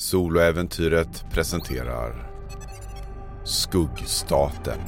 Soloäventyret presenterar Skuggstaten.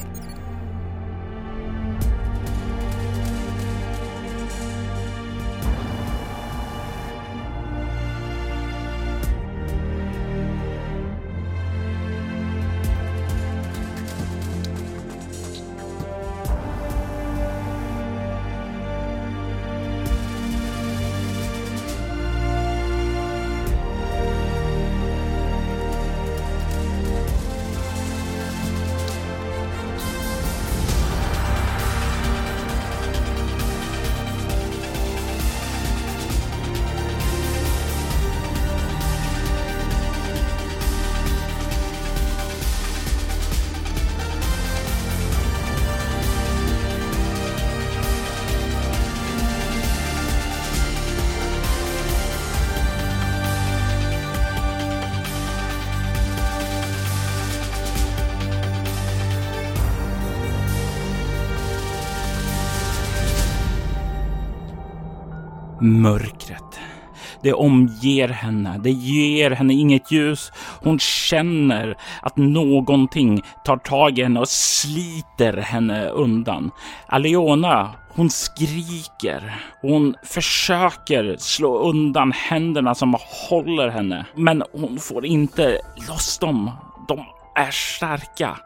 Mörkret. Det omger henne. Det ger henne inget ljus. Hon känner att någonting tar tag i henne och sliter henne undan. Aliona, hon skriker. Hon försöker slå undan händerna som håller henne. Men hon får inte loss dem. De är starka.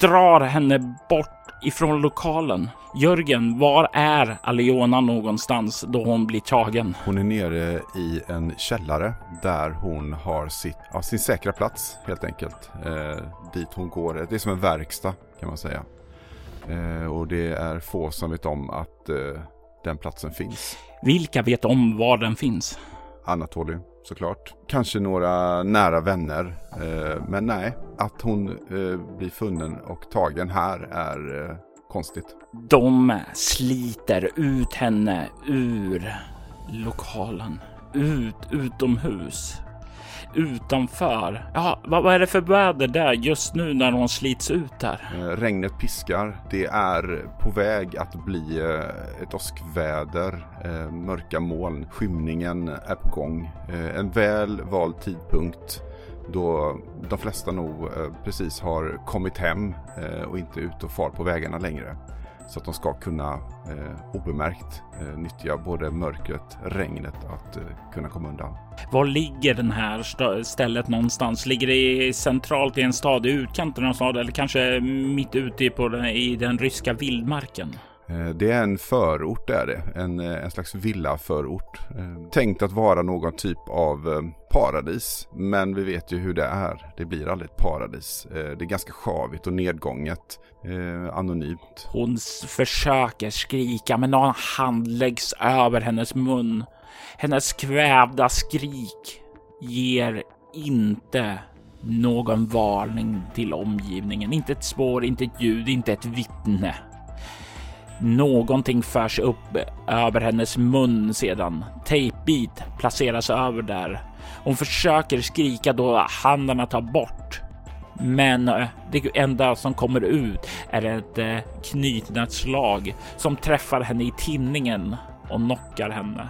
Drar henne bort ifrån lokalen. Jörgen, var är Aleona någonstans då hon blir tagen? Hon är nere i en källare där hon har sitt, ja, sin säkra plats helt enkelt. Eh, dit hon går. Det är som en verkstad kan man säga. Eh, och det är få som vet om att eh, den platsen finns. Vilka vet om var den finns? Anatoly såklart. Kanske några nära vänner. Eh, men nej, att hon eh, blir funnen och tagen här är eh, konstigt. De sliter ut henne ur lokalen. Ut utomhus. Utanför. Ja, vad, vad är det för väder där just nu när hon slits ut där? Eh, regnet piskar. Det är på väg att bli eh, ett åskväder. Eh, mörka moln. Skymningen är på gång. En väl vald tidpunkt då de flesta nog precis har kommit hem och inte ute och far på vägarna längre. Så att de ska kunna eh, obemärkt eh, nyttja både mörkret, regnet att eh, kunna komma undan. Var ligger den här stället någonstans? Ligger det centralt i en stad, i utkanten av en stad eller kanske mitt ute på den, i den ryska vildmarken? Eh, det är en förort är det, en, eh, en slags villaförort. Eh, tänkt att vara någon typ av paradis, men vi vet ju hur det är. Det blir aldrig ett paradis. Det är ganska sjavigt och nedgånget, anonymt. Hon försöker skrika, men någon hand läggs över hennes mun. Hennes kvävda skrik ger inte någon varning till omgivningen. Inte ett spår, inte ett ljud, inte ett vittne. Någonting förs upp över hennes mun sedan. Tejpbit placeras över där. Hon försöker skrika då handarna tar bort. Men eh, det enda som kommer ut är ett eh, knytnävsslag knytnätslag som träffar henne i tinningen och knockar henne.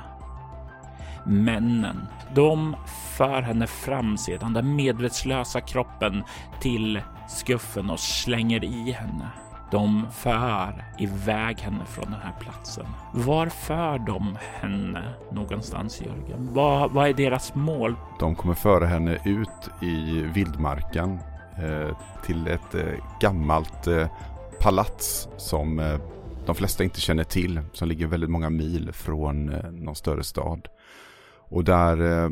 Männen, de för henne fram sedan den medvetslösa kroppen till skuffen och slänger i henne. De för iväg henne från den här platsen. Var för de henne någonstans, Jörgen? Vad, vad är deras mål? De kommer föra henne ut i vildmarken eh, till ett eh, gammalt eh, palats som eh, de flesta inte känner till, som ligger väldigt många mil från eh, någon större stad. Och där eh,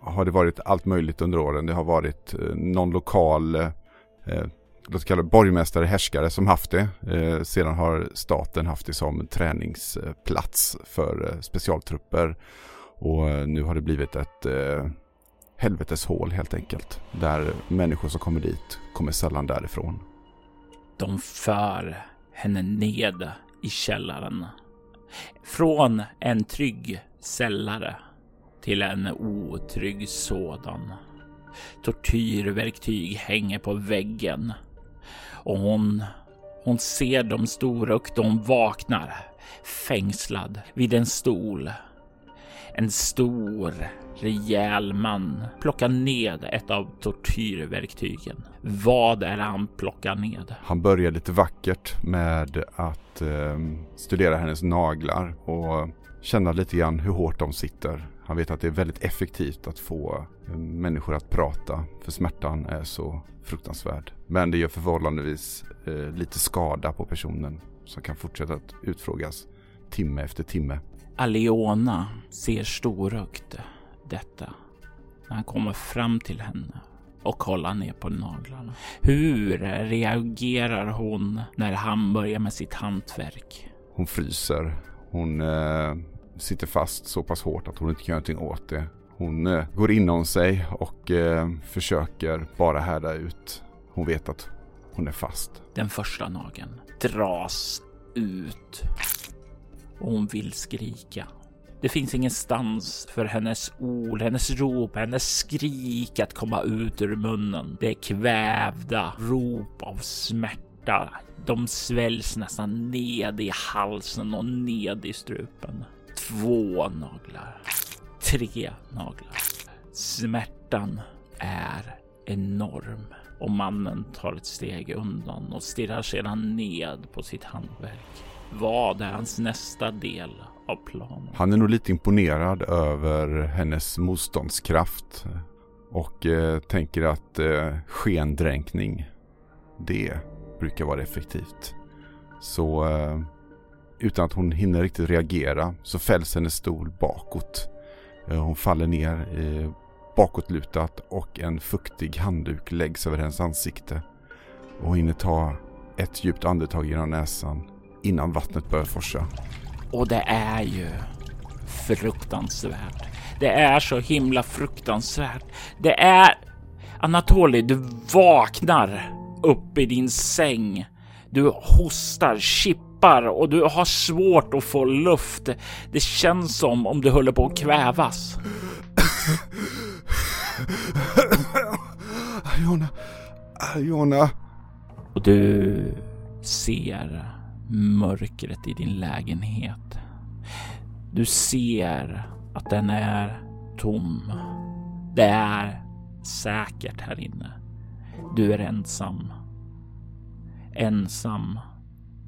har det varit allt möjligt under åren. Det har varit eh, någon lokal eh, låt oss kalla det borgmästare, härskare som haft det. Eh, sedan har staten haft det som träningsplats för eh, specialtrupper. Och eh, nu har det blivit ett eh, helveteshål helt enkelt. Där människor som kommer dit kommer sällan därifrån. De för henne ned i källaren. Från en trygg sällare till en otrygg sådan. Tortyrverktyg hänger på väggen och hon, hon ser de stora och de vaknar fängslad vid en stol. En stor, rejäl man plockar ned ett av tortyrverktygen. Vad är det han plockar ned? Han börjar lite vackert med att eh, studera hennes naglar och känna lite grann hur hårt de sitter. Han vet att det är väldigt effektivt att få människor att prata för smärtan är så fruktansvärd. Men det gör förhållandevis eh, lite skada på personen som kan fortsätta att utfrågas timme efter timme. Aleona ser storögt detta när han kommer fram till henne och kollar ner på naglarna. Hur reagerar hon när han börjar med sitt hantverk? Hon fryser. Hon eh, sitter fast så pass hårt att hon inte kan göra någonting åt det. Hon eh, går inom sig och eh, försöker bara härda ut. Hon vet att hon är fast. Den första nageln dras ut och hon vill skrika. Det finns ingenstans för hennes ord, hennes rop, hennes skrik att komma ut ur munnen. Det är kvävda rop av smärta. De sväljs nästan ned i halsen och ned i strupen. Två naglar. Tre naglar. Smärtan är enorm och mannen tar ett steg undan och stirrar sedan ned på sitt handverk. Vad är hans nästa del av planen? Han är nog lite imponerad över hennes motståndskraft och eh, tänker att eh, skendränkning, det brukar vara effektivt. Så eh, utan att hon hinner riktigt reagera så fälls hennes stol bakåt. Eh, hon faller ner eh, bakåtlutat och en fuktig handduk läggs över hennes ansikte. Och hon hinner ta ett djupt andetag genom näsan innan vattnet börjar forsa. Och det är ju fruktansvärt. Det är så himla fruktansvärt. Det är... Anatoli, du vaknar upp i din säng. Du hostar, chippar och du har svårt att få luft. Det känns som om du håller på att kvävas. Jona, Jona. Och du ser mörkret i din lägenhet. Du ser att den är tom. Det är säkert här inne. Du är ensam. Ensam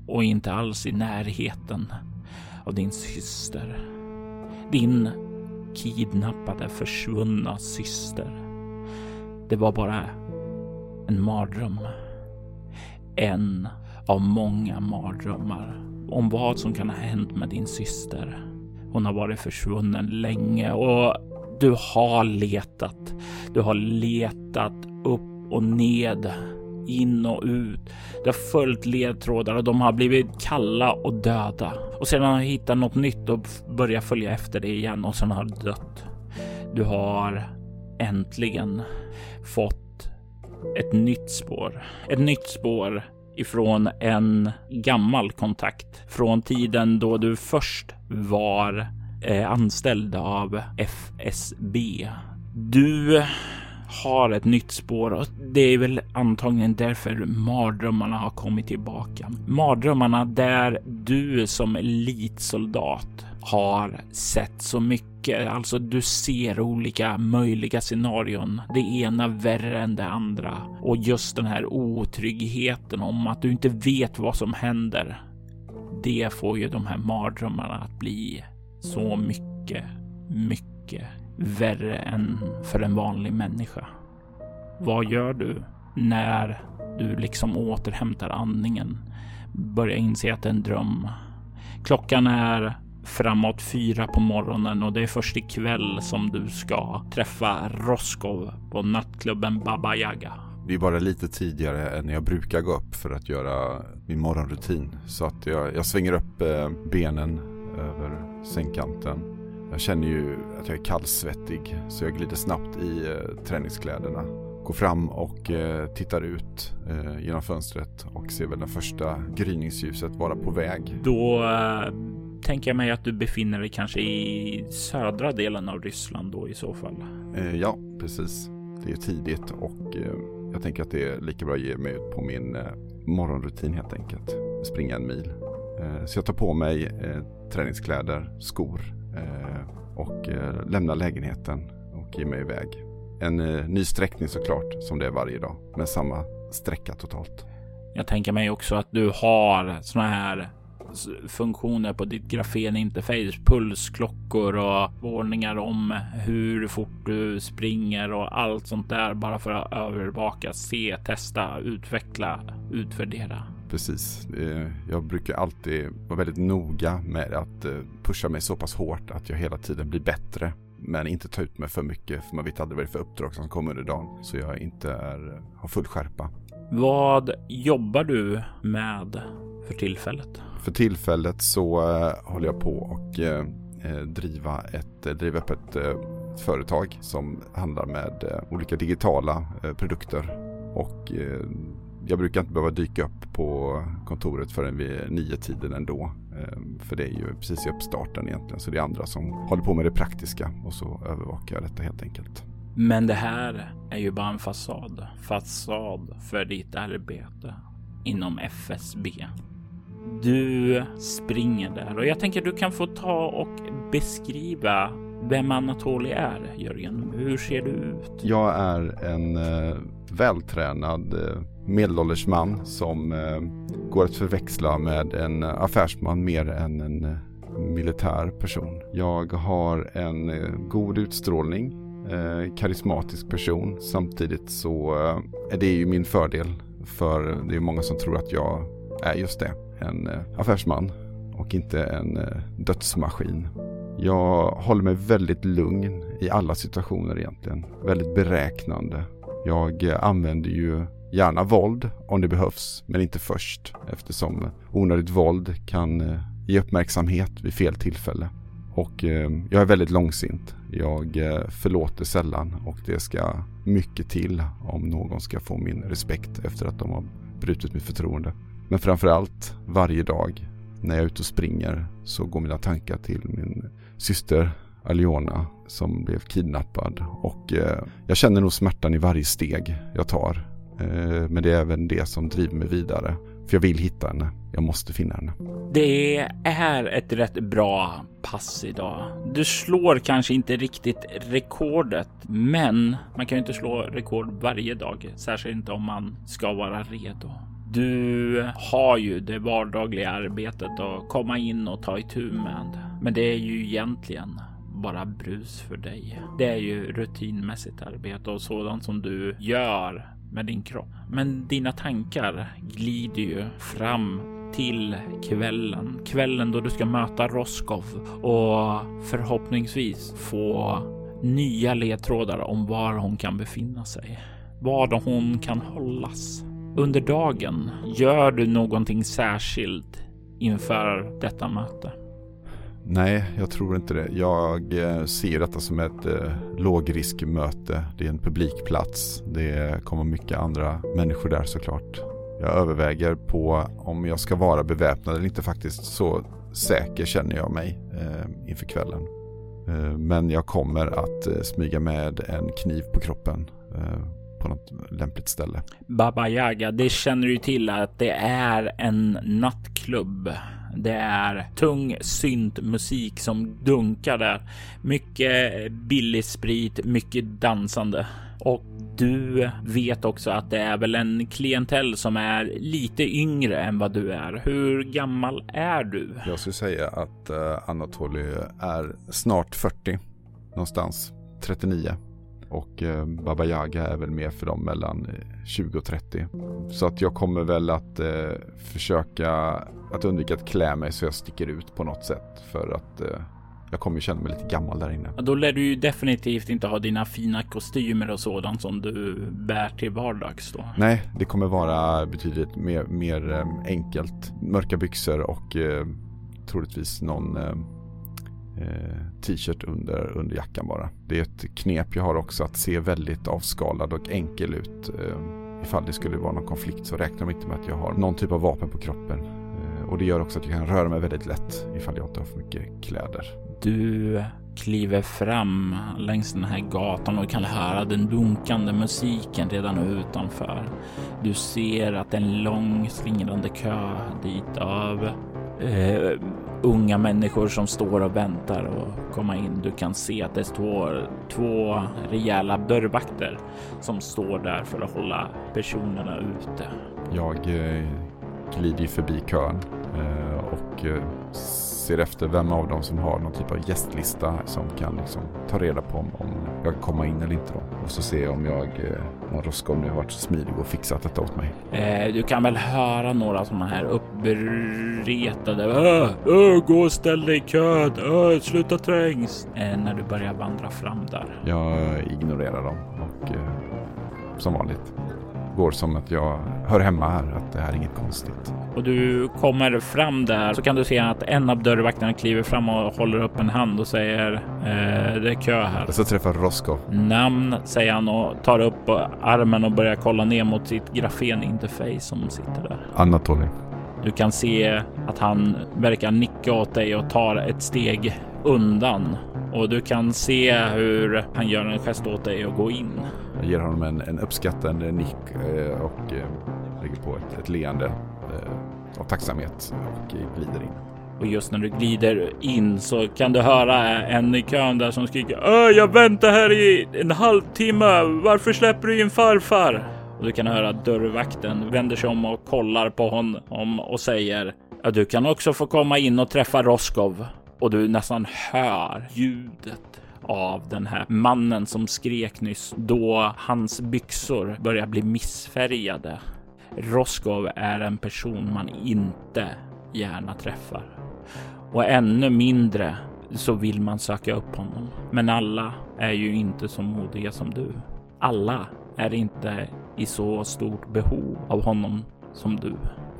och inte alls i närheten av din syster. Din kidnappade, försvunna syster. Det var bara en mardröm. En av många mardrömmar om vad som kan ha hänt med din syster. Hon har varit försvunnen länge och du har letat. Du har letat upp och ned, in och ut. Det har följt ledtrådar och de har blivit kalla och döda. Och sedan har de hittat något nytt och börjat följa efter det igen och sen har du dött. Du har äntligen fått ett nytt spår. Ett nytt spår ifrån en gammal kontakt från tiden då du först var eh, anställd av FSB. Du har ett nytt spår och det är väl antagligen därför mardrömmarna har kommit tillbaka. Mardrömmarna där du som elitsoldat har sett så mycket. Alltså du ser olika möjliga scenarion. Det ena värre än det andra. Och just den här otryggheten om att du inte vet vad som händer. Det får ju de här mardrömmarna att bli så mycket, mycket värre än för en vanlig människa. Vad gör du när du liksom återhämtar andningen? Börjar inse att det är en dröm. Klockan är framåt fyra på morgonen och det är först ikväll som du ska träffa Roskov på nattklubben Baba Yaga. Det är bara lite tidigare än jag brukar gå upp för att göra min morgonrutin. Så att jag, jag svänger upp eh, benen över sängkanten. Jag känner ju att jag är kallsvettig så jag glider snabbt i eh, träningskläderna. Går fram och eh, tittar ut genom fönstret och ser väl det första gryningsljuset vara på väg. Då tänker jag mig att du befinner dig kanske i södra delen av Ryssland då i så fall. Eh, ja, precis. Det är tidigt och eh, jag tänker att det är lika bra att ge mig ut på min eh, morgonrutin helt enkelt. Springa en mil. Eh, så jag tar på mig eh, träningskläder, skor, eh, Eh, och eh, lämnar lägenheten och ger mig iväg. En eh, ny sträckning såklart, som det är varje dag, men samma sträcka totalt. Jag tänker mig också att du har såna här funktioner på ditt grafeninterface, pulsklockor och varningar om hur fort du springer och allt sånt där bara för att övervaka, se, testa, utveckla, utvärdera. Precis. Jag brukar alltid vara väldigt noga med att eh, pusha mig så pass hårt att jag hela tiden blir bättre. Men inte ta ut mig för mycket för man vet aldrig vad det är för uppdrag som kommer under dagen. Så jag inte är, har full skärpa. Vad jobbar du med för tillfället? För tillfället så uh, håller jag på och driva, ett, driva upp ett företag som handlar med olika digitala produkter. Och jag brukar inte behöva dyka upp på kontoret förrän vid nio tiden ändå. Ehm, för det är ju precis i uppstarten egentligen. Så det är andra som håller på med det praktiska och så övervakar jag detta helt enkelt. Men det här är ju bara en fasad. Fasad för ditt arbete inom FSB. Du springer där och jag tänker du kan få ta och beskriva vem Anatoli är, Jörgen. Hur ser du ut? Jag är en eh, vältränad eh, medelålders man som eh, går att förväxla med en affärsman mer än en eh, militär person. Jag har en eh, god utstrålning, eh, karismatisk person. Samtidigt så eh, är det ju min fördel för det är många som tror att jag är just det en eh, affärsman och inte en eh, dödsmaskin. Jag håller mig väldigt lugn i alla situationer egentligen. Väldigt beräknande. Jag eh, använder ju gärna våld om det behövs, men inte först eftersom onödigt våld kan eh, ge uppmärksamhet vid fel tillfälle. Och eh, jag är väldigt långsint. Jag förlåter sällan och det ska mycket till om någon ska få min respekt efter att de har brutit mitt förtroende. Men framförallt varje dag när jag är ute och springer så går mina tankar till min syster Aliona som blev kidnappad. Och eh, jag känner nog smärtan i varje steg jag tar. Eh, men det är även det som driver mig vidare. För jag vill hitta henne. Jag måste finna henne. Det är ett rätt bra pass idag. Du slår kanske inte riktigt rekordet, men man kan ju inte slå rekord varje dag, särskilt inte om man ska vara redo. Du har ju det vardagliga arbetet att komma in och ta itu med. Men det är ju egentligen bara brus för dig. Det är ju rutinmässigt arbete och sådant som du gör med din kropp. Men dina tankar glider ju fram till kvällen. Kvällen då du ska möta Roskov och förhoppningsvis få nya ledtrådar om var hon kan befinna sig. Var hon kan hållas under dagen, gör du någonting särskilt inför detta möte? Nej, jag tror inte det. Jag eh, ser detta som ett eh, lågriskmöte. Det är en publikplats. Det kommer mycket andra människor där såklart. Jag överväger på om jag ska vara beväpnad eller inte faktiskt. Så säker känner jag mig eh, inför kvällen. Eh, men jag kommer att eh, smyga med en kniv på kroppen eh, på något lämpligt ställe. Baba Yaga, det känner du till att det är en nattklubb. Det är tung syntmusik som dunkar där. Mycket billig sprit, mycket dansande. Och du vet också att det är väl en klientell som är lite yngre än vad du är. Hur gammal är du? Jag skulle säga att uh, Anatoly är snart 40. Någonstans 39. Och eh, Baba Yaga är väl mer för dem mellan 20 eh, och 30. Så att jag kommer väl att eh, försöka att undvika att klä mig så jag sticker ut på något sätt. För att eh, jag kommer känna mig lite gammal där inne. Då lär du ju definitivt inte ha dina fina kostymer och sådant som du bär till vardags då. Nej, det kommer vara betydligt mer, mer eh, enkelt. Mörka byxor och eh, troligtvis någon Eh, t-shirt under, under jackan bara. Det är ett knep jag har också att se väldigt avskalad och enkel ut. Eh, ifall det skulle vara någon konflikt så räknar de inte med att jag har någon typ av vapen på kroppen. Eh, och det gör också att jag kan röra mig väldigt lätt ifall jag inte har för mycket kläder. Du kliver fram längs den här gatan och kan höra den dunkande musiken redan utanför. Du ser att en lång slingrande kö dit av eh, unga människor som står och väntar och komma in. Du kan se att det står två rejäla dörrvakter som står där för att hålla personerna ute. Jag eh, glider förbi kön eh, och eh, ser efter vem av dem som har någon typ av gästlista som kan liksom ta reda på om, om jag kan komma in eller inte. Då. Och så ser jag om jag, eh, om Roskov nu har varit så smidig och fixat detta åt mig. Eh, du kan väl höra några sådana här uppretade äh, äh, gå och ställ dig i kön, äh, sluta trängs. Eh, när du börjar vandra fram där. Jag ignorerar dem och eh, som vanligt går som att jag hör hemma här, att det här är inget konstigt. Och du kommer fram där så kan du se att en av dörrvakterna kliver fram och håller upp en hand och säger eh, det är kö här. Jag ska träffa Roskov. Namn säger han och tar upp armen och börjar kolla ner mot sitt grafeninterface som sitter där. Anatoly. Du kan se att han verkar nicka åt dig och tar ett steg undan och du kan se hur han gör en gest åt dig och gå in. Jag ger honom en, en uppskattande nick eh, och eh, lägger på ett, ett leende eh, av tacksamhet och glider in. Och just när du glider in så kan du höra en i kön där som skriker jag väntar här i en halvtimme. Varför släpper du in farfar? Och du kan höra dörrvakten vänder sig om och kollar på honom och säger Ja, du kan också få komma in och träffa Roskov. Och du nästan hör ljudet av den här mannen som skrek nyss då hans byxor börjar bli missfärgade. Roskov är en person man inte gärna träffar och ännu mindre så vill man söka upp honom. Men alla är ju inte så modiga som du. Alla är inte i så stort behov av honom som du.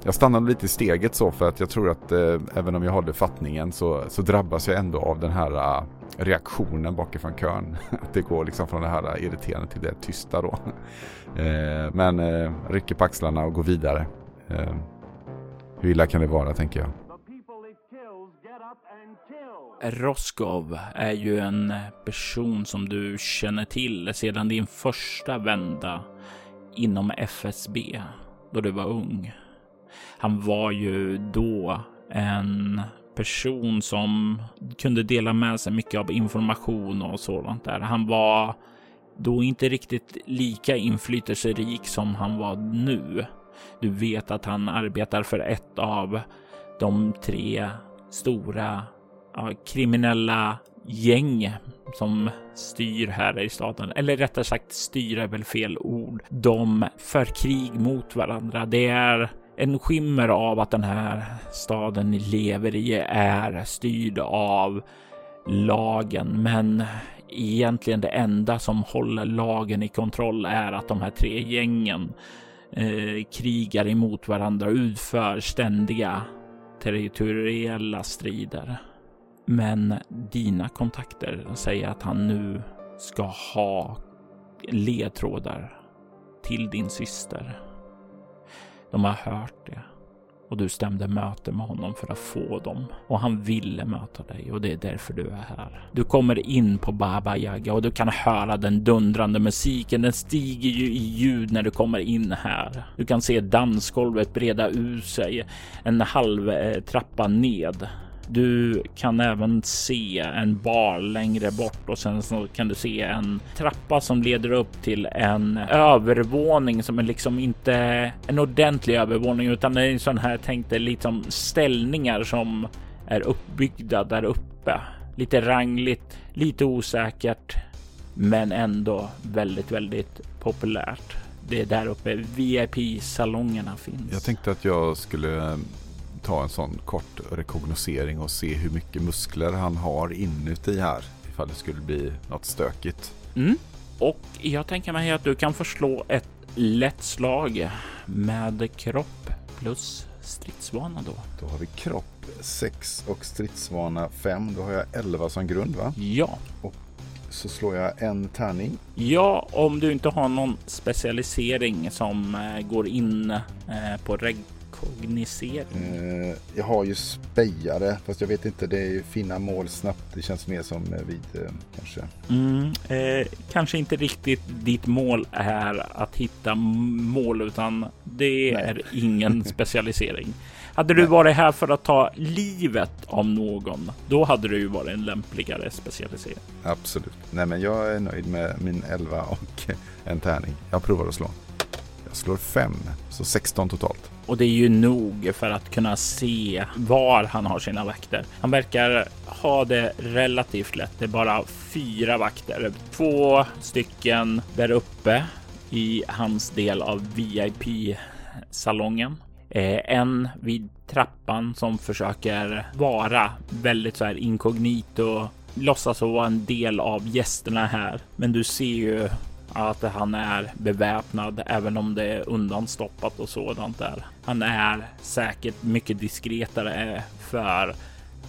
Jag stannade lite i steget så för att jag tror att eh, även om jag håller fattningen så, så drabbas jag ändå av den här uh, reaktionen bakifrån kön. Att det går liksom från det här eh, irriterande till det tysta då. Eh, men eh, rycker på axlarna och går vidare. Eh, hur illa kan det vara tänker jag. Roskov är ju en person som du känner till sedan din första vända inom FSB då du var ung. Han var ju då en person som kunde dela med sig mycket av information och sådant där. Han var då inte riktigt lika inflytelserik som han var nu. Du vet att han arbetar för ett av de tre stora ja, kriminella gäng som styr här i staden. Eller rättare sagt styr är väl fel ord. De för krig mot varandra. Det är en skimmer av att den här staden ni lever i är styrd av lagen, men egentligen det enda som håller lagen i kontroll är att de här tre gängen eh, krigar emot varandra och utför ständiga territoriella strider. Men dina kontakter säger att han nu ska ha ledtrådar till din syster. De har hört det och du stämde möte med honom för att få dem och han ville möta dig och det är därför du är här. Du kommer in på Baba Yaga och du kan höra den dundrande musiken. Den stiger ju i ljud när du kommer in här. Du kan se dansgolvet breda ut sig en halv eh, trappa ned du kan även se en bar längre bort och sen så kan du se en trappa som leder upp till en övervåning som är liksom inte en ordentlig övervåning utan det är en sån här tänkte liksom ställningar som är uppbyggda där uppe. Lite rangligt, lite osäkert, men ändå väldigt, väldigt populärt. Det är där uppe VIP-salongerna finns. Jag tänkte att jag skulle ta en sån kort rekognosering och se hur mycket muskler han har inuti här. Ifall det skulle bli något stökigt. Mm. Och jag tänker mig att du kan förslå ett lätt slag med kropp plus stridsvana då. Då har vi kropp 6 och stridsvana 5. Då har jag 11 som grund va? Ja. Och så slår jag en tärning. Ja, om du inte har någon specialisering som eh, går in eh, på reg kognisering? Eh, jag har ju spejare, fast jag vet inte, det är ju finna mål snabbt. Det känns mer som eh, vid eh, kanske. Mm, eh, kanske inte riktigt ditt mål är att hitta mål, utan det Nej. är ingen specialisering. Hade du varit här för att ta livet av någon, då hade du ju varit en lämpligare specialisering. Absolut. Nej, men jag är nöjd med min 11 och en tärning. Jag provar att slå. Jag slår 5, så 16 totalt. Och det är ju nog för att kunna se var han har sina vakter. Han verkar ha det relativt lätt. Det är bara fyra vakter. Två stycken där uppe i hans del av VIP-salongen. Eh, en vid trappan som försöker vara väldigt så här inkognito, låtsas vara en del av gästerna här. Men du ser ju att han är beväpnad även om det är undanstoppat och sådant där. Han är säkert mycket diskretare för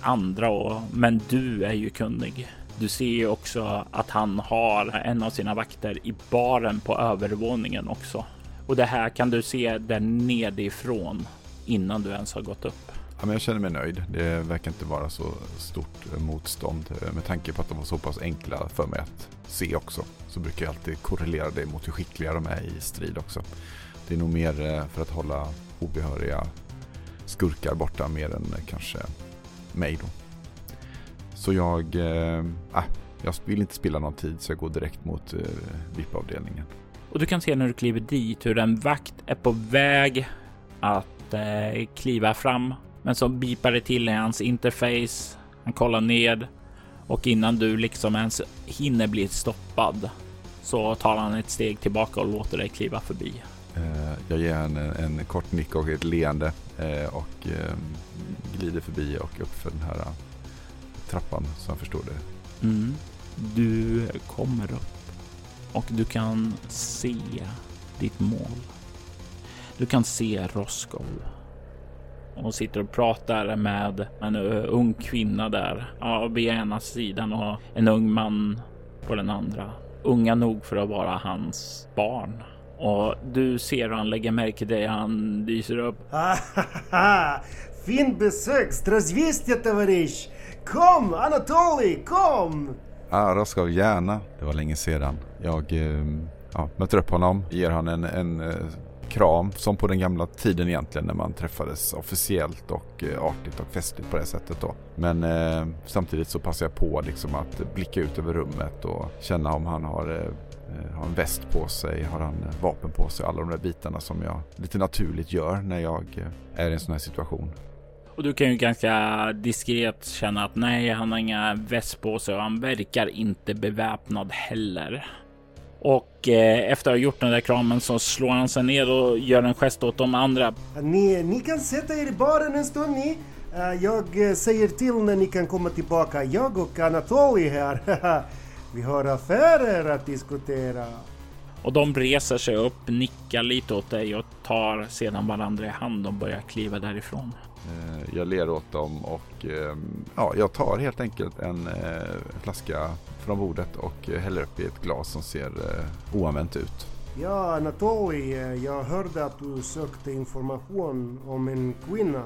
andra, och, men du är ju kunnig. Du ser ju också att han har en av sina vakter i baren på övervåningen också. Och det här kan du se där nedifrån innan du ens har gått upp. Ja, men jag känner mig nöjd. Det verkar inte vara så stort motstånd eh, med tanke på att de var så pass enkla för mig att se också. Så brukar jag alltid korrelera det mot hur skickliga de är i strid också. Det är nog mer eh, för att hålla obehöriga skurkar borta mer än eh, kanske mig då. Så jag, äh, jag vill inte spilla någon tid så jag går direkt mot äh, VIP-avdelningen. Och du kan se när du kliver dit hur en vakt är på väg att eh, kliva fram. Men så bipar det till i hans interface. Han kollar ned och innan du liksom ens hinner bli stoppad så tar han ett steg tillbaka och låter dig kliva förbi. Eh, jag ger en, en kort nick och ett leende eh, och eh, glider förbi och upp för den här trappan så jag förstår det. Mm. Du kommer upp och du kan se ditt mål. Du kan se Roskov och sitter och pratar med en ung kvinna där ja, på ena sidan och en ung man på den andra. Unga nog för att vara hans barn. Och du ser hur han lägger märke till dig. Han dyser upp. Fin besök! Здравствуйте, товарищ! Kom, Anatoli, kom! Ja, Roskov, gärna. Det var länge sedan. Jag eh, ja, möter upp honom, ger honom en, en eh, kram som på den gamla tiden egentligen när man träffades officiellt och eh, artigt och festligt på det sättet då. Men eh, samtidigt så passar jag på liksom att blicka ut över rummet och känna om han har eh, eh har en väst på sig, har han eh, vapen på sig, alla de där bitarna som jag lite naturligt gör när jag är i en sån här situation. Och du kan ju ganska diskret känna att nej, han har inga väst på sig och han verkar inte beväpnad heller. Och eh, efter att ha gjort den där kramen så slår han sig ner och gör en gest åt de andra. Ni, ni kan sätta er i baren en stund ni. Uh, jag eh, säger till när ni kan komma tillbaka. Jag och Anatoli här. Vi har affärer att diskutera. Och de reser sig upp, nickar lite åt dig och tar sedan varandra i hand och börjar kliva därifrån. Eh, jag ler åt dem och ja, jag tar helt enkelt en flaska från bordet och häller upp i ett glas som ser eh, oanvänt ut. Ja, Anatoli, eh, jag hörde att du sökte information om en kvinna.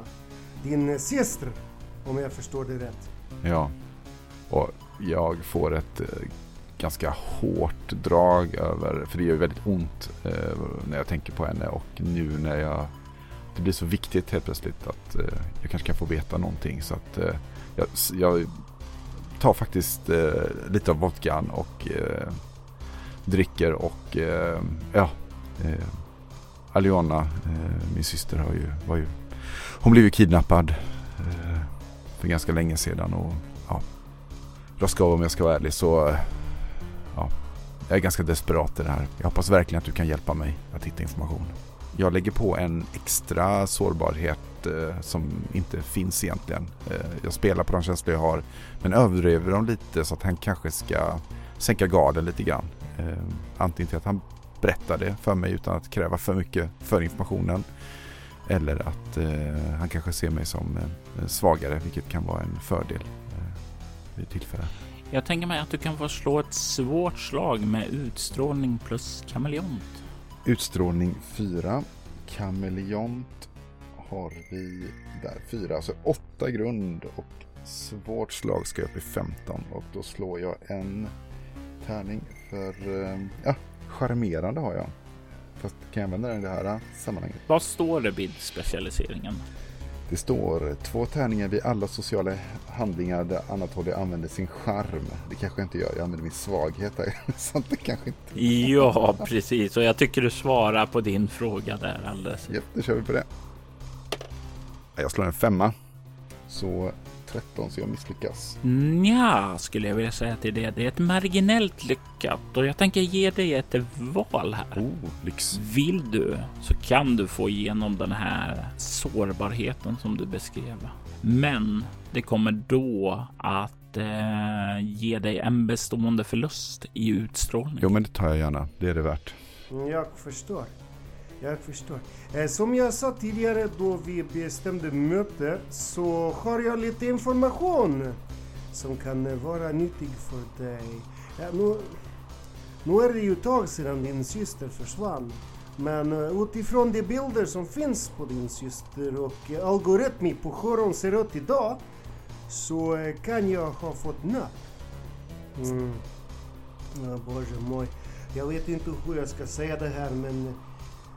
Din syster, om jag förstår det rätt. Ja, och jag får ett eh, ganska hårt drag över, för det gör väldigt ont eh, när jag tänker på henne och nu när jag, det blir så viktigt helt plötsligt att eh, jag kanske kan få veta någonting så att eh, jag, jag tar faktiskt eh, lite av vodkan och eh, dricker och eh, ja, eh, Aliona, eh, min syster, har ju, var ju, hon blev ju kidnappad eh, för ganska länge sedan och ja, Roskov om jag ska vara ärlig så ja, jag är ganska desperat i det här. Jag hoppas verkligen att du kan hjälpa mig att hitta information. Jag lägger på en extra sårbarhet eh, som inte finns egentligen. Eh, jag spelar på de känslor jag har men överdriver dem lite så att han kanske ska sänka garden lite grann. Eh, antingen till att han berättar det för mig utan att kräva för mycket för informationen. Eller att eh, han kanske ser mig som eh, svagare vilket kan vara en fördel eh, vid tillfälle. Jag tänker mig att du kan få slå ett svårt slag med utstrålning plus kameleont. Utstrålning 4. Kameleont har vi där 4, alltså 8 grund och svårt slag ska upp i 15 och då slår jag en tärning för, eh, ja, charmerande har jag. Fast kan jag använda den i det här eh, sammanhanget? Vad står det vid specialiseringen? Det står två tärningar vid alla sociala handlingar där Anatoly använder sin charm. Det kanske jag inte gör, jag använder min svaghet där. Så det kanske inte... Ja, precis. Och jag tycker du svarar på din fråga där alldeles. Japp, då kör vi på det. Jag slår en femma. Så 13 så jag misslyckas. Ja, skulle jag vilja säga till det. Det är ett marginellt lyckat och jag tänker ge dig ett val här. Oh, lyx. Vill du så kan du få igenom den här sårbarheten som du beskrev. Men det kommer då att eh, ge dig en bestående förlust i utstrålning. Jo, men det tar jag gärna. Det är det värt. Jag förstår. Jag förstår. Eh, som jag sa tidigare då vi bestämde möte så har jag lite information som kan vara nyttig för dig. Ja, nu, nu är det ju ett tag sedan din syster försvann. Men eh, utifrån de bilder som finns på din syster och uh, algoritmi på hur hon ser ut idag så eh, kan jag ha fått napp. Mm. Ja, Bože moj. Jag vet inte hur jag ska säga det här men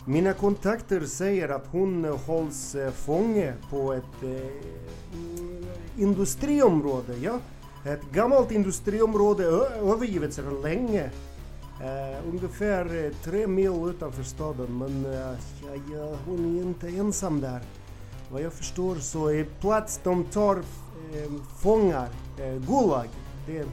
mina kontakter säger att hon hålls eh, fånge på ett eh, industriområde. Ja? Ett gammalt industriområde övergivet sedan länge. Uh, ungefär eh, tre mil utanför staden men uh, ja, ja, hon är inte ensam där. Vad jag förstår så är plats de tar fångar, Gulag, det,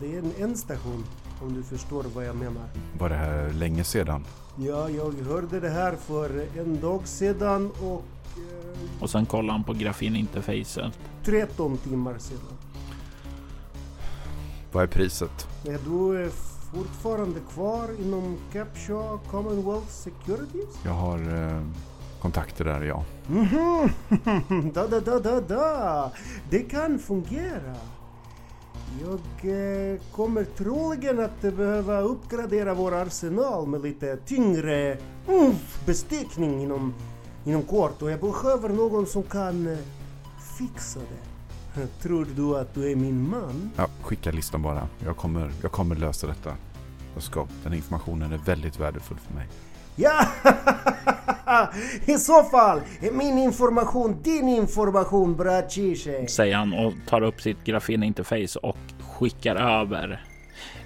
det är en station. om du förstår vad jag menar. Var det här länge sedan? Ja, jag hörde det här för en dag sedan och... och sen kollade han på grafeninterfacet. 13 timmar sedan. Vad är priset? Är du fortfarande kvar inom Capshaw Commonwealth Securities? Jag har eh, kontakter där, ja. Mm -hmm. da, da, da, da, da. Det kan fungera. Jag eh, kommer troligen att behöva uppgradera vår arsenal med lite tyngre bestickning inom, inom kort och jag behöver någon som kan eh, fixa det. Tror du att du är min man? Ja, skicka listan bara. Jag kommer, jag kommer lösa detta. Jag ska. Den informationen är väldigt värdefull för mig. Ja! I så fall är min information din information, brachiche. Säger han och tar upp sitt grafeninterface och skickar över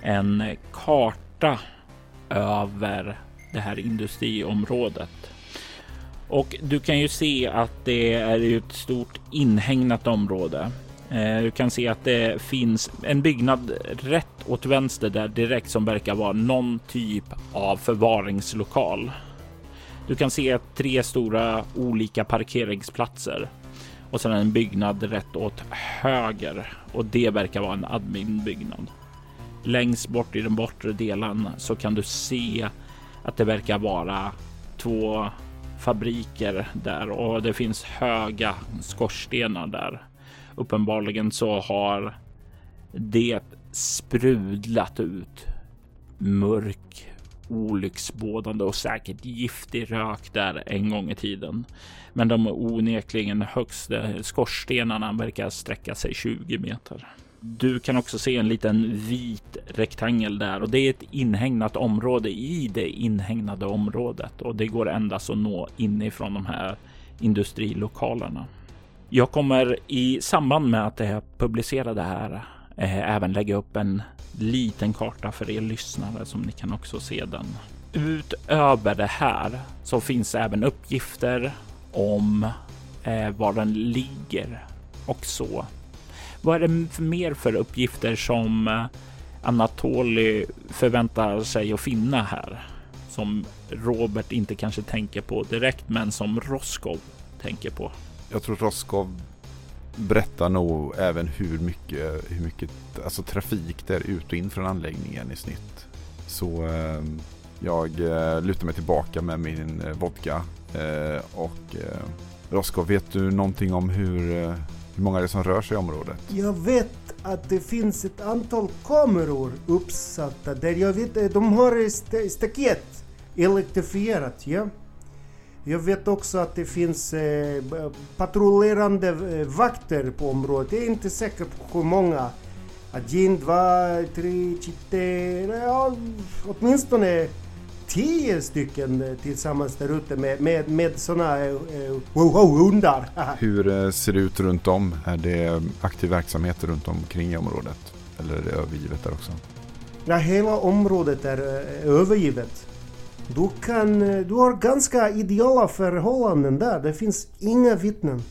en karta över det här industriområdet. Och du kan ju se att det är ett stort inhägnat område. Eh, du kan se att det finns en byggnad rätt åt vänster där direkt som verkar vara någon typ av förvaringslokal. Du kan se tre stora olika parkeringsplatser och sedan en byggnad rätt åt höger och det verkar vara en adminbyggnad. Längst bort i den bortre delen så kan du se att det verkar vara två fabriker där och det finns höga skorstenar där. Uppenbarligen så har det sprudlat ut mörk olycksbådande och säkert giftig rök där en gång i tiden. Men de onekligen högsta eh, skorstenarna verkar sträcka sig 20 meter. Du kan också se en liten vit rektangel där och det är ett inhägnat område i det inhägnade området och det går endast att nå inifrån de här industrilokalerna. Jag kommer i samband med att jag publicerar det här Eh, även lägga upp en liten karta för er lyssnare som ni kan också se den. Utöver det här så finns även uppgifter om eh, var den ligger och så. Vad är det mer för uppgifter som eh, Anatoly förväntar sig att finna här? Som Robert inte kanske tänker på direkt, men som Roskov tänker på. Jag tror Roskov berättar nog även hur mycket, hur mycket alltså trafik det är ut och in från anläggningen i snitt. Så eh, jag eh, lutar mig tillbaka med min eh, vodka eh, och eh, Roskov, vet du någonting om hur, eh, hur många det är som rör sig i området? Jag vet att det finns ett antal kameror uppsatta där jag vet att de har st staket elektrifierat, ja. Jag vet också att det finns eh, patrullerande eh, vakter på området. Jag är inte säker på hur många. Один, два, три, четыре, ja, åtminstone tio stycken eh, tillsammans där ute med, med, med sådana eh, wow, hundar. Hur eh, ser det ut runt om? Är det aktiv verksamhet runt omkring i området? Eller är det övergivet där också? Ja, hela området är eh, övergivet. Du, kan, eh, du har ganska ideala förhållanden där. Det finns inga vittnen.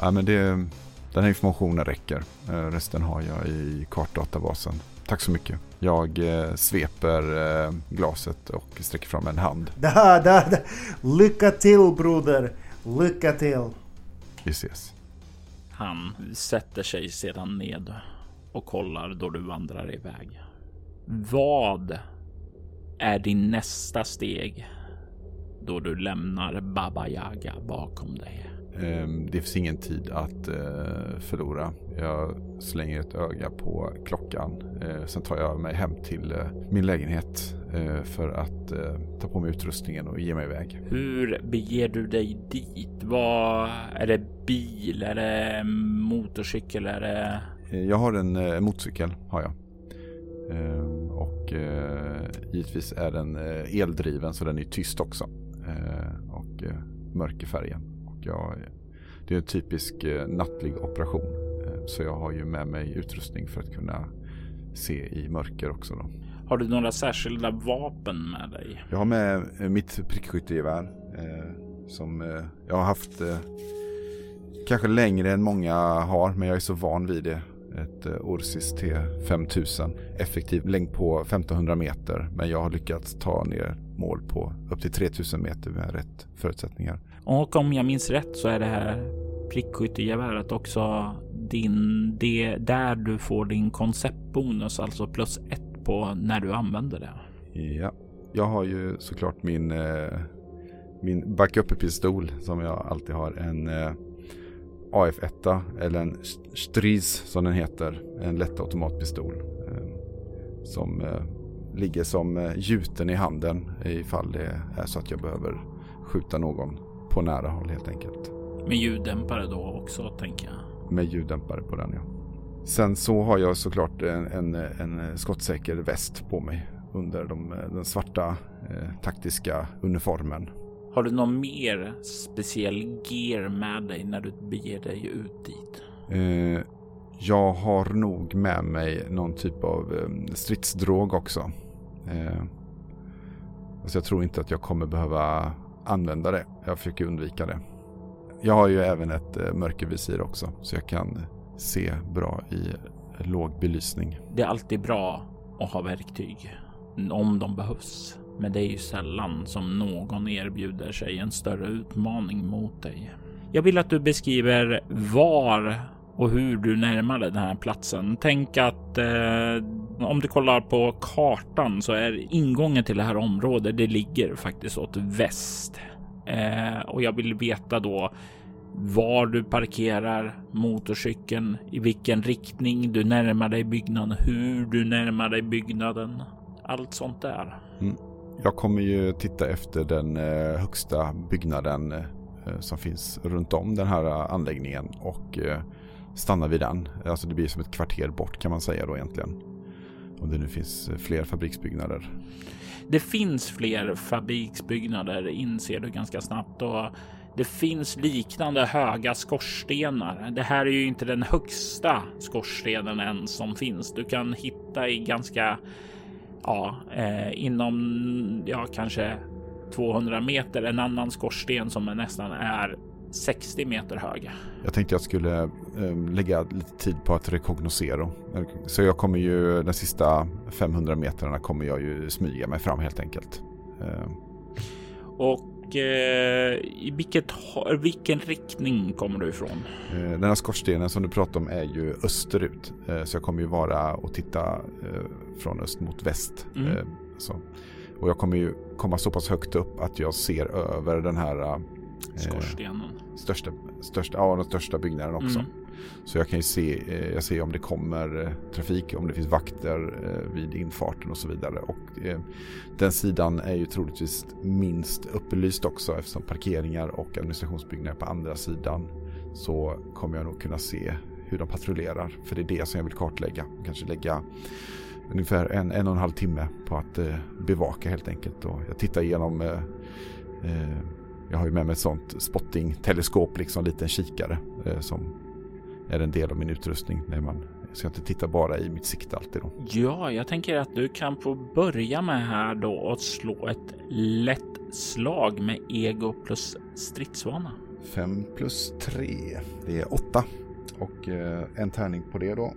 Ja, men det, den här informationen räcker. Eh, Resten har jag i kartdatabasen. Tack så mycket. Jag eh, sveper eh, glaset och sträcker fram en hand. Da, da, da. Lycka till broder. Lycka till. Vi ses. Han sätter sig sedan ned och kollar då du vandrar iväg. Vad är din nästa steg då du lämnar Baba Yaga bakom dig? Ehm, Det finns ingen tid att eh, förlora. Jag slänger ett öga på klockan. Eh, Sen tar jag mig hem till eh, min lägenhet för att ta på mig utrustningen och ge mig iväg. Hur beger du dig dit? Vad är det bil? Är det motorcykel? Är det Jag har en motorcykel, har jag. Ehm, Och eh, givetvis är den eh, eldriven så den är tyst också. Eh, Och eh, mörk i färgen. Och jag, det är en typisk nattlig operation. Eh, Så jag har ju med mig utrustning för att kunna se i mörker också. Då. Har du några särskilda vapen med dig? Jag har med mitt prickskyttegevär. Eh, som eh, jag har haft eh, kanske längre än många har. Men jag är så van vid det. Ett eh, Orsis T5000. Effektiv längd på 1500 meter. Men jag har lyckats ta ner mål på upp till 3000 meter med rätt förutsättningar. Och om jag minns rätt så är det här prickskyttegeväret också din, det, där du får din konceptbonus, alltså plus ett på när du använder det. Ja, jag har ju såklart min, eh, min backup-pistol som jag alltid har. En eh, AF1 eller en Stries som den heter. En lätt automatpistol. Eh, som eh, ligger som eh, gjuten i handen ifall det är så att jag behöver skjuta någon på nära håll helt enkelt. Med ljuddämpare då också, tänker jag. Med ljuddämpare på den ja. Sen så har jag såklart en, en, en skottsäker väst på mig under de, den svarta eh, taktiska uniformen. Har du någon mer speciell gear med dig när du beger dig ut dit? Eh, jag har nog med mig någon typ av eh, stridsdrog också. Eh, alltså jag tror inte att jag kommer behöva använda det. Jag försöker undvika det. Jag har ju även ett eh, mörkervisir också så jag kan se bra i låg belysning. Det är alltid bra att ha verktyg om de behövs. Men det är ju sällan som någon erbjuder sig en större utmaning mot dig. Jag vill att du beskriver var och hur du närmade den här platsen. Tänk att eh, om du kollar på kartan så är ingången till det här området. Det ligger faktiskt åt väst eh, och jag vill veta då var du parkerar motorcykeln, i vilken riktning du närmar dig byggnaden, hur du närmar dig byggnaden. Allt sånt där. Mm. Jag kommer ju titta efter den eh, högsta byggnaden eh, som finns runt om den här eh, anläggningen och stanna vid den. Alltså det blir som ett kvarter bort kan man säga då egentligen. Om det nu finns fler fabriksbyggnader. Det finns fler fabriksbyggnader inser du ganska snabbt och det finns liknande höga skorstenar. Det här är ju inte den högsta skorstenen än som finns. Du kan hitta i ganska ja, eh, inom ja, kanske 200 meter en annan skorsten som är nästan är 60 meter hög. Jag tänkte jag skulle eh, lägga lite tid på att rekognosera. Så jag kommer ju de sista 500 metrarna kommer jag ju smyga mig fram helt enkelt. Eh, Och eh, i vilket, vilken riktning kommer du ifrån? Eh, Den här skorstenen som du pratar om är ju österut. Eh, Så jag kommer ju vara och titta från öst mot väst. Mm. Eh, Så. Och jag kommer ju komma så pass högt upp att jag ser över den här eh, Skorstenen. största, största, ja, den största byggnaden också. Mm. Så jag kan ju se, eh, jag ser om det kommer eh, trafik, om det finns vakter eh, vid infarten och så vidare. Och eh, den sidan är ju troligtvis minst upplyst också eftersom parkeringar och administrationsbyggnader på andra sidan. Så kommer jag nog kunna se hur de patrullerar. För det är det som jag vill kartlägga. Kanske lägga ungefär en, en och en halv timme på att eh, bevaka helt enkelt. Och jag tittar igenom, eh, eh, jag har ju med mig ett sånt spotting-teleskop, liksom en liten kikare eh, som är en del av min utrustning. När man jag ska inte titta bara i mitt sikte alltid då. Ja, jag tänker att du kan få börja med här då och slå ett lätt slag med ego plus stridsvana. 5 plus 3, det är 8. Och eh, en tärning på det då.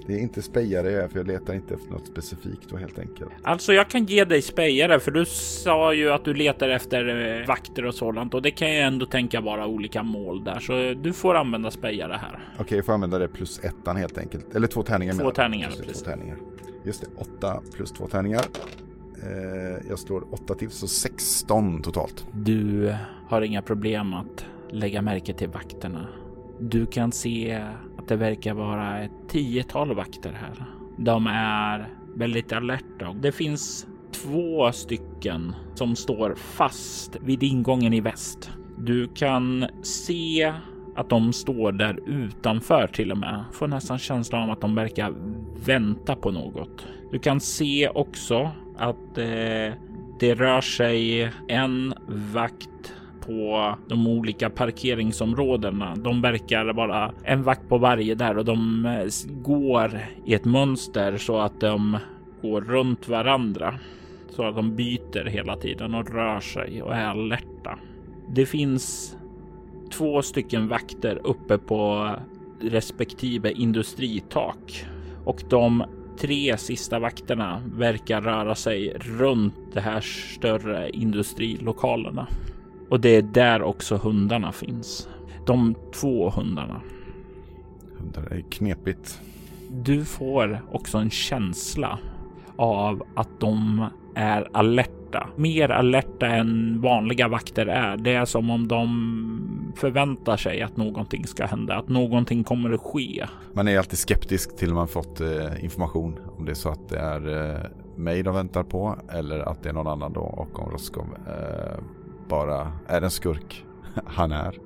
Eh, det är inte spejare jag är för jag letar inte efter något specifikt då helt enkelt. Alltså jag kan ge dig spejare för du sa ju att du letar efter eh, vakter och sådant och det kan jag ändå tänka vara olika mål där så du får använda spejare här. Okej, okay, jag får använda det plus ettan helt enkelt. Eller två tärningar. Två tärningar. Just det, två tärningar. Just det, åtta plus två tärningar. Eh, jag slår åtta till så 16 totalt. Du har inga problem att lägga märke till vakterna. Du kan se att det verkar vara ett tiotal vakter här. De är väldigt alerta. och Det finns två stycken som står fast vid ingången i väst. Du kan se att de står där utanför till och med. Får nästan känslan av att de verkar vänta på något. Du kan se också att eh, det rör sig en vakt på de olika parkeringsområdena. De verkar vara en vakt på varje där och de eh, går i ett mönster så att de går runt varandra så att de byter hela tiden och rör sig och är alerta. Det finns två stycken vakter uppe på respektive industritak och de tre sista vakterna verkar röra sig runt de här större industrilokalerna. Och det är där också hundarna finns. De två hundarna. Hundar är knepigt. Du får också en känsla av att de är alerta. Mer alerta än vanliga vakter är. Det är som om de förväntar sig att någonting ska hända, att någonting kommer att ske. Man är alltid skeptisk till man fått eh, information. Om det är så att det är eh, mig de väntar på eller att det är någon annan då och om Roskov eh, bara är en skurk. Han är.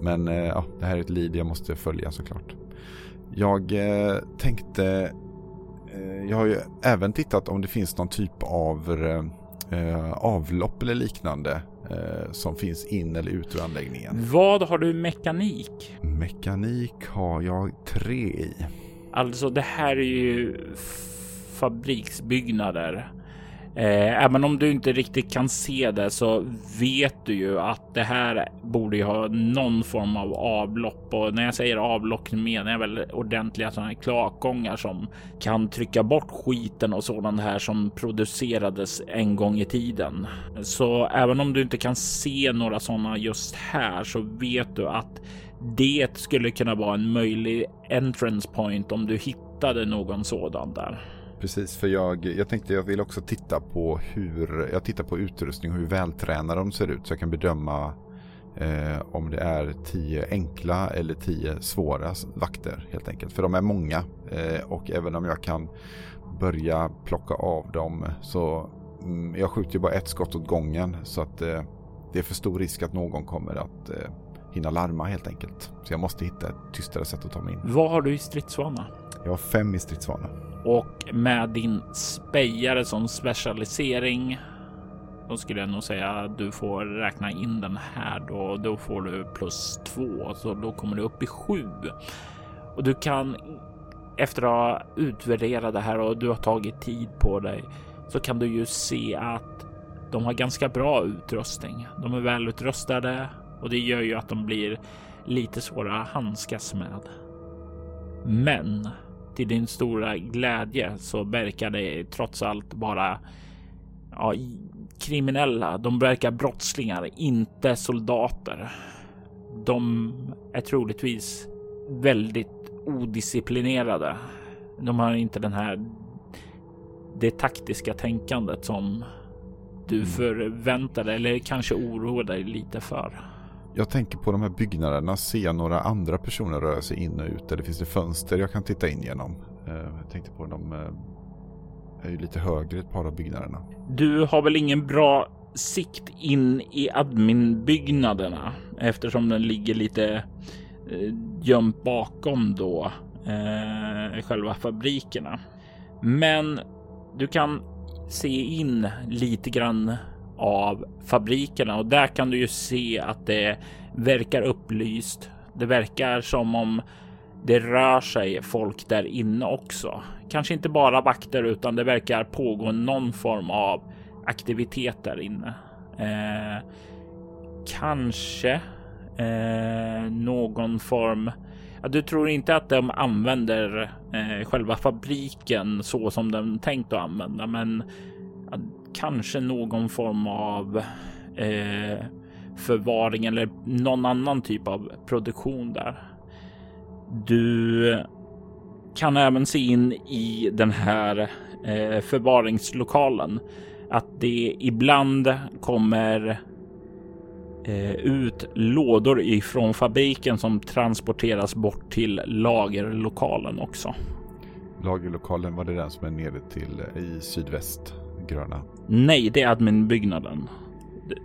Men eh, ja, det här är ett lead jag måste följa såklart. Jag eh, tänkte eh, jag har ju även tittat om det finns någon typ av avlopp eller liknande som finns in eller ut ur anläggningen. Vad har du mekanik? Mekanik har jag tre i. Alltså det här är ju fabriksbyggnader Eh, även om du inte riktigt kan se det så vet du ju att det här borde ju ha någon form av avlopp och när jag säger avlopp menar jag väl ordentliga sådana här kloakgångar som kan trycka bort skiten och sådant här som producerades en gång i tiden. Så även om du inte kan se några sådana just här så vet du att det skulle kunna vara en möjlig entrance point om du hittade någon sådan där. Precis, för jag, jag tänkte jag vill också titta på hur, jag tittar på utrustning och hur vältränade de ser ut så jag kan bedöma eh, om det är tio enkla eller tio svåra vakter helt enkelt. För de är många eh, och även om jag kan börja plocka av dem så mm, jag skjuter ju bara ett skott åt gången så att eh, det är för stor risk att någon kommer att eh, hinna larma helt enkelt. Så jag måste hitta ett tystare sätt att ta mig in. Vad har du i stridsvana? Jag har fem i stridsvana. Och med din spejare som specialisering då skulle jag nog säga att du får räkna in den här då. Då får du plus två, så då kommer du upp i sju. Och du kan efter att ha utvärderat det här och du har tagit tid på dig så kan du ju se att de har ganska bra utrustning. De är välutrustade och det gör ju att de blir lite svåra att handskas med. Men till din stora glädje så verkar det trots allt bara ja, kriminella. De verkar brottslingar, inte soldater. De är troligtvis väldigt odisciplinerade. De har inte den här det taktiska tänkandet som du mm. förväntade eller kanske oroade dig lite för. Jag tänker på de här byggnaderna, ser jag några andra personer röra sig in och ut? Eller finns det fönster jag kan titta in genom? Eh, jag tänkte på de eh, är ju lite högre ett par av byggnaderna. Du har väl ingen bra sikt in i adminbyggnaderna eftersom den ligger lite eh, gömt bakom då eh, själva fabrikerna. Men du kan se in lite grann av fabrikerna och där kan du ju se att det verkar upplyst. Det verkar som om det rör sig folk där inne också. Kanske inte bara vakter utan det verkar pågå någon form av aktivitet där inne. Eh, kanske eh, någon form. Ja, du tror inte att de använder eh, själva fabriken så som den tänkt att använda, men ja, kanske någon form av eh, förvaring eller någon annan typ av produktion där. Du kan även se in i den här eh, förvaringslokalen att det ibland kommer eh, ut lådor ifrån fabriken som transporteras bort till lagerlokalen också. Lagerlokalen, var det den som är nere till eh, i sydväst gröna? Nej, det är adminbyggnaden.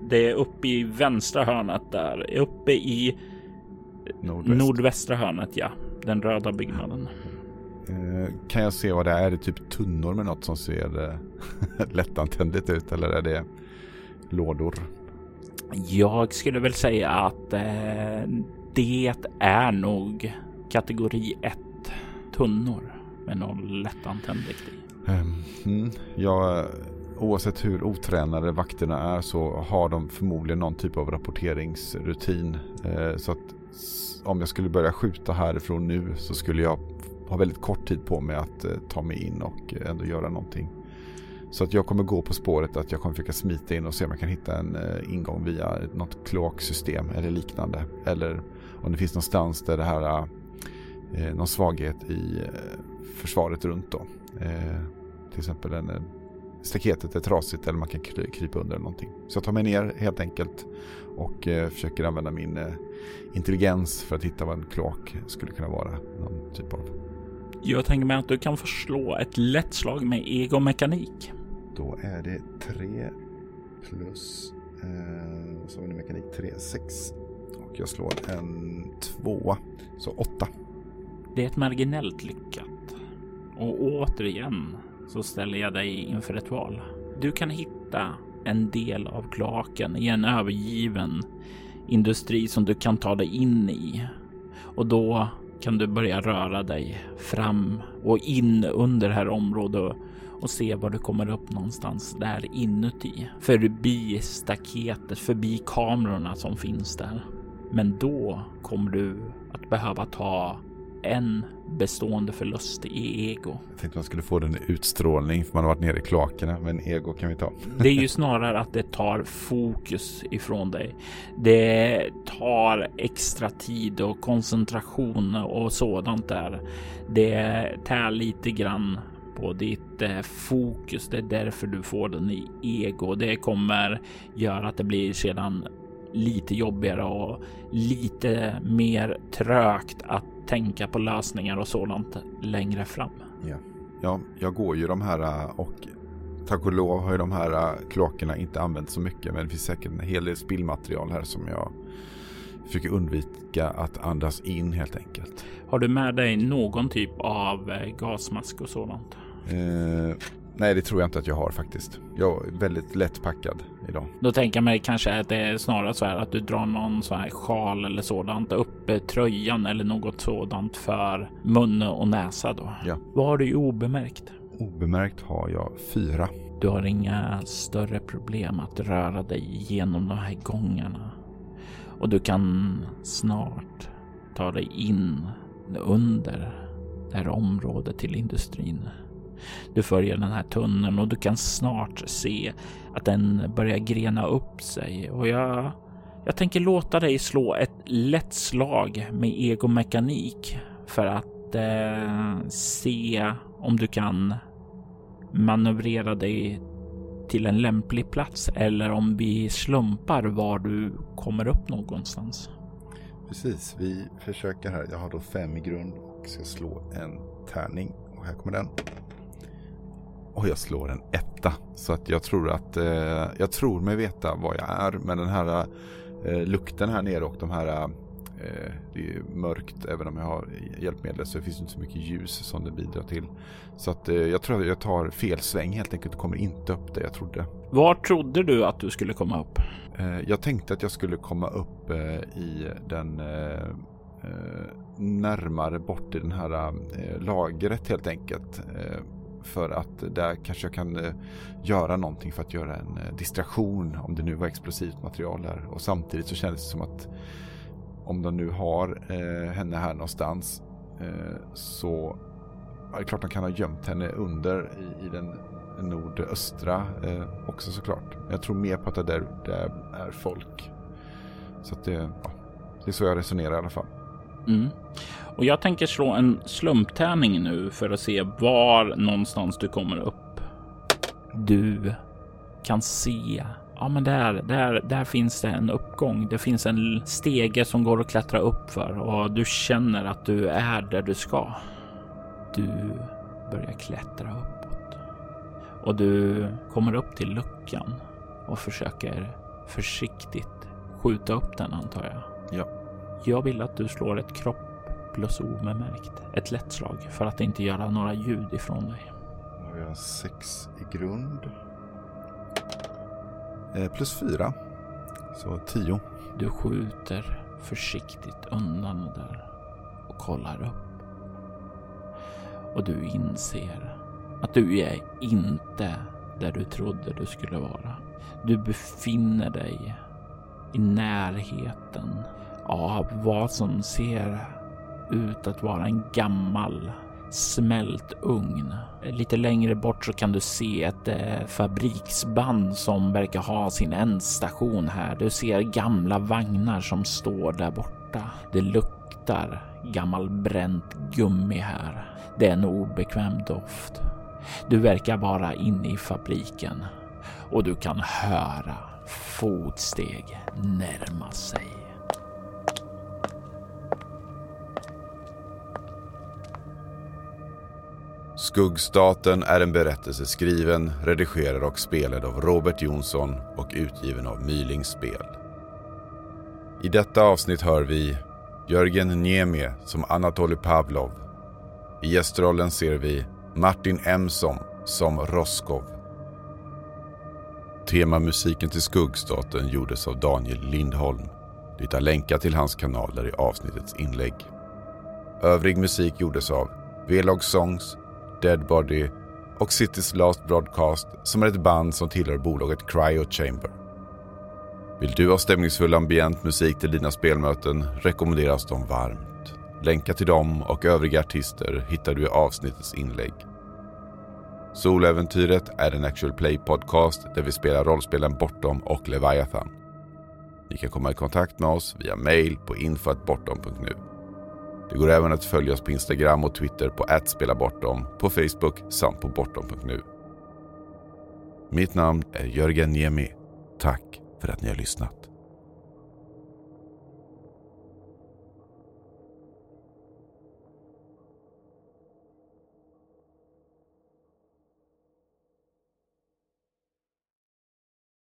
Det är uppe i vänstra hörnet där, uppe i Nordväst. nordvästra hörnet, ja. Den röda byggnaden. Eh, kan jag se vad det är? Är det typ tunnor med något som ser eh, lättantändligt ut eller är det lådor? Jag skulle väl säga att eh, det är nog kategori 1 tunnor med någon lättantändligt i. Mm, ja, oavsett hur otränade vakterna är så har de förmodligen någon typ av rapporteringsrutin. Ehm, så att om jag skulle börja skjuta härifrån nu så skulle jag ha väldigt kort tid på mig att eh, ta mig in och eh, ändå göra någonting. Så att jag kommer gå på spåret att jag kommer försöka smita in och se om jag kan hitta en eh, ingång via något kloaksystem eller liknande. Eller om det finns någonstans där det här någon svaghet i försvaret runt då. Eh, till exempel en, staketet är trasigt eller man kan krypa under någonting. Så jag tar mig ner helt enkelt och eh, försöker använda min eh, intelligens för att hitta vad en kloak skulle kunna vara. Någon typ av. Jag tänker mig att du kan förslå ett lätt slag med egomekanik. Då är det 3 plus, eh, så vi mekanik 3, 6. Och jag slår en 2, så 8. Det är ett marginellt lyckat. Och återigen så ställer jag dig inför ett val. Du kan hitta en del av klaken i en övergiven industri som du kan ta dig in i. Och då kan du börja röra dig fram och in under det här området och se var du kommer upp någonstans där inuti. Förbi staketet, förbi kamerorna som finns där. Men då kommer du att behöva ta en bestående förlust i ego. Jag tänkte man skulle få den utstrålning för man har varit nere i kloakerna, men ego kan vi ta. Det är ju snarare att det tar fokus ifrån dig. Det tar extra tid och koncentration och sådant där. Det tär lite grann på ditt eh, fokus. Det är därför du får den i ego. Det kommer göra att det blir sedan lite jobbigare och lite mer trögt att tänka på lösningar och sådant längre fram. Ja, ja jag går ju de här och tack och lov har ju de här kloakerna inte använts så mycket men det finns säkert en hel del spillmaterial här som jag försöker undvika att andas in helt enkelt. Har du med dig någon typ av eh, gasmask och sådant? Eh, Nej, det tror jag inte att jag har faktiskt. Jag är väldigt lätt packad idag. Då tänker jag mig kanske att det är snarare så här att du drar någon så här sjal eller sådant upp tröjan eller något sådant för mun och näsa då. Ja. Vad har du obemärkt? Obemärkt har jag fyra. Du har inga större problem att röra dig genom de här gångarna och du kan snart ta dig in under det här området till industrin. Du följer den här tunneln och du kan snart se att den börjar grena upp sig och jag, jag tänker låta dig slå ett lätt slag med egomekanik för att eh, se om du kan manövrera dig till en lämplig plats eller om vi slumpar var du kommer upp någonstans. Precis, vi försöker här. Jag har då fem i grund och ska slå en tärning och här kommer den och jag slår en etta. Så att jag tror att jag tror mig veta vad jag är. Men den här lukten här nere och de här Eh, det är mörkt även om jag har hjälpmedel så det finns inte så mycket ljus som det bidrar till. Så att eh, jag tror att jag tar fel sväng helt enkelt och kommer inte upp där jag trodde. Var trodde du att du skulle komma upp? Eh, jag tänkte att jag skulle komma upp i den närmare bort i den här lagret helt enkelt. För att där kanske jag kan eh, göra någonting för att göra en eh, distraktion om det nu var explosivt material där. Och samtidigt så kändes det som att om de nu har eh, henne här någonstans eh, så ja, det är klart de kan ha gömt henne under i, i den nordöstra eh, också såklart. Jag tror mer på att det där, där är folk. Så att det, ja, det är så jag resonerar i alla fall. Mm. Och jag tänker slå en slumptärning nu för att se var någonstans du kommer upp. Du kan se ja men där, där, där finns det en uppgång. Det finns en stege som går att klättra upp för och du känner att du är där du ska. Du börjar klättra uppåt och du kommer upp till luckan och försöker försiktigt skjuta upp den antar jag. Ja. Jag vill att du slår ett kropp plus obemärkt. Ett lätt slag för att inte göra några ljud ifrån dig. Då har jag sex i grund. Eh, plus fyra. Så tio. Du skjuter försiktigt undan där och kollar upp. Och du inser att du är inte där du trodde du skulle vara. Du befinner dig i närheten av vad som ser ut att vara en gammal smält ugn. Lite längre bort så kan du se ett eh, fabriksband som verkar ha sin ändstation här. Du ser gamla vagnar som står där borta. Det luktar gammal bränt gummi här. Det är en obekväm doft. Du verkar vara inne i fabriken och du kan höra fotsteg närma sig. Skuggstaten är en berättelse skriven, redigerad och spelad av Robert Jonsson och utgiven av Mylings spel. I detta avsnitt hör vi Jörgen Niemi som Anatoly Pavlov. I gästrollen ser vi Martin Emsom som Roskov. Temamusiken till Skuggstaten gjordes av Daniel Lindholm. Du hittar länkar till hans kanaler i avsnittets inlägg. Övrig musik gjordes av Velog Songs, Dead Body och City's Last Broadcast som är ett band som tillhör bolaget Cryo Chamber. Vill du ha stämningsfull ambient musik till dina spelmöten rekommenderas de varmt. Länkar till dem och övriga artister hittar du i avsnittets inlägg. Soläventyret är en actual play podcast där vi spelar rollspelen Bortom och Leviathan. Ni kan komma i kontakt med oss via mail på info.bortom.nu. Det går även att följa oss på Instagram och Twitter på @spelabortom, på Facebook samt på bortom.nu. Mitt namn är Jörgen Niemi. Tack för att ni har lyssnat.